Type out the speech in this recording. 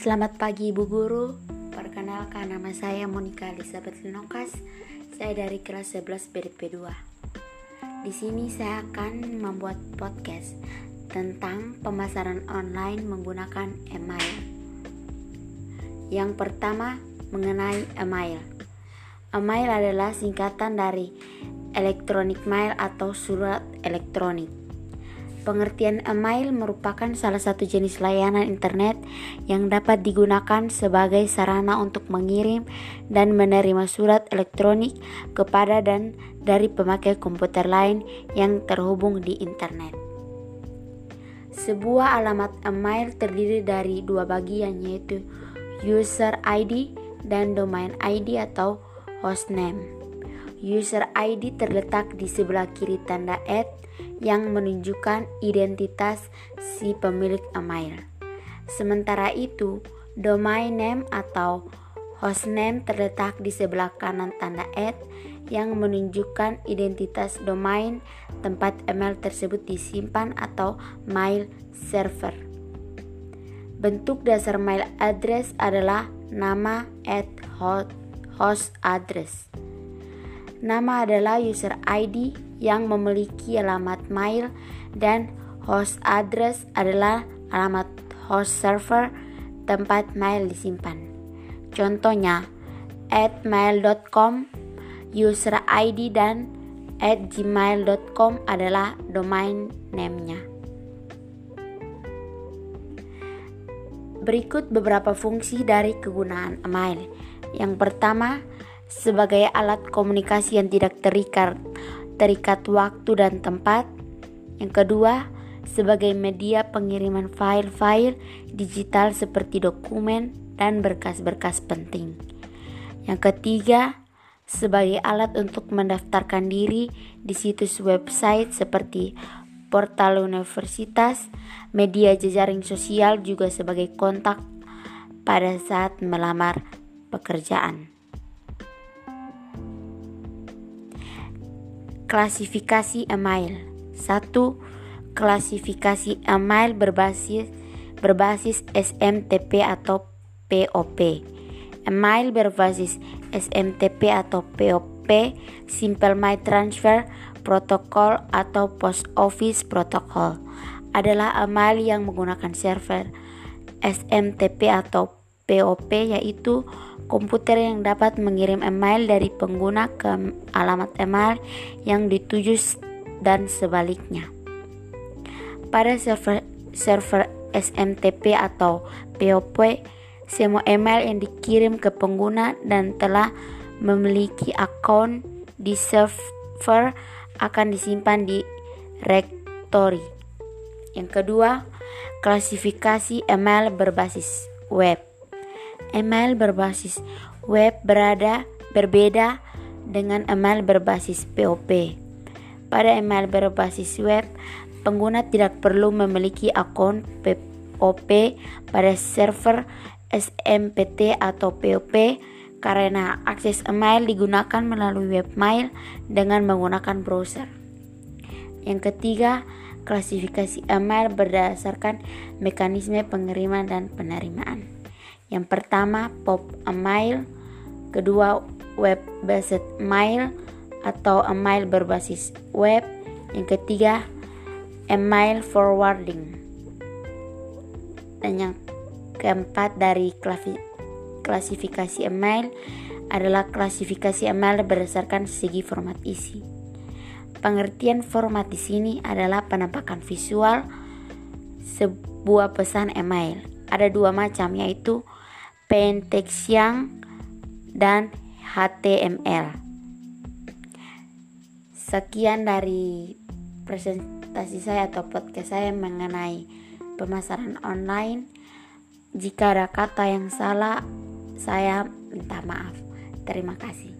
Selamat pagi Ibu Guru. Perkenalkan nama saya Monica Elizabeth Linokas. Saya dari kelas 11 BDP 2. Di sini saya akan membuat podcast tentang pemasaran online menggunakan email. Yang pertama, mengenai email. Email adalah singkatan dari electronic mail atau surat elektronik. Pengertian email merupakan salah satu jenis layanan internet yang dapat digunakan sebagai sarana untuk mengirim dan menerima surat elektronik kepada dan dari pemakai komputer lain yang terhubung di internet. Sebuah alamat email terdiri dari dua bagian yaitu user ID dan domain ID atau hostname. User ID terletak di sebelah kiri tanda yang menunjukkan identitas si pemilik email. Sementara itu, domain name atau hostname terletak di sebelah kanan tanda at yang menunjukkan identitas domain tempat email tersebut disimpan atau mail server. Bentuk dasar mail address adalah nama at host address. Nama adalah user ID yang memiliki alamat mail dan host address adalah alamat host server tempat mail disimpan. Contohnya, at mail.com, user ID dan at gmail.com adalah domain name-nya. Berikut beberapa fungsi dari kegunaan email. Yang pertama, sebagai alat komunikasi yang tidak terikat, terikat waktu dan tempat. Yang kedua, sebagai media pengiriman file-file digital seperti dokumen dan berkas-berkas penting. Yang ketiga, sebagai alat untuk mendaftarkan diri di situs website seperti portal universitas, media jejaring sosial juga sebagai kontak pada saat melamar pekerjaan. Klasifikasi email 1. Klasifikasi email berbasis berbasis SMTP atau POP. Email berbasis SMTP atau POP Simple Mail Transfer Protocol atau Post Office Protocol adalah email yang menggunakan server SMTP atau POP yaitu komputer yang dapat mengirim email dari pengguna ke alamat email yang dituju dan sebaliknya. Pada server, server SMTP atau POP, semua email yang dikirim ke pengguna dan telah memiliki akun di server akan disimpan di rektori. Yang kedua, klasifikasi email berbasis web. Email berbasis web berada berbeda dengan email berbasis POP. Pada email berbasis web, pengguna tidak perlu memiliki akun POP pada server SMPT atau POP karena akses email digunakan melalui webmail dengan menggunakan browser. Yang ketiga, klasifikasi email berdasarkan mekanisme pengiriman dan penerimaan. Yang pertama pop email, kedua web based mail atau email berbasis web, yang ketiga email forwarding. Dan yang keempat dari klasifikasi email adalah klasifikasi email berdasarkan segi format isi. Pengertian format di sini adalah penampakan visual sebuah pesan email. Ada dua macam yaitu Pentexian dan HTML. Sekian dari presentasi saya atau podcast saya mengenai pemasaran online. Jika ada kata yang salah, saya minta maaf. Terima kasih.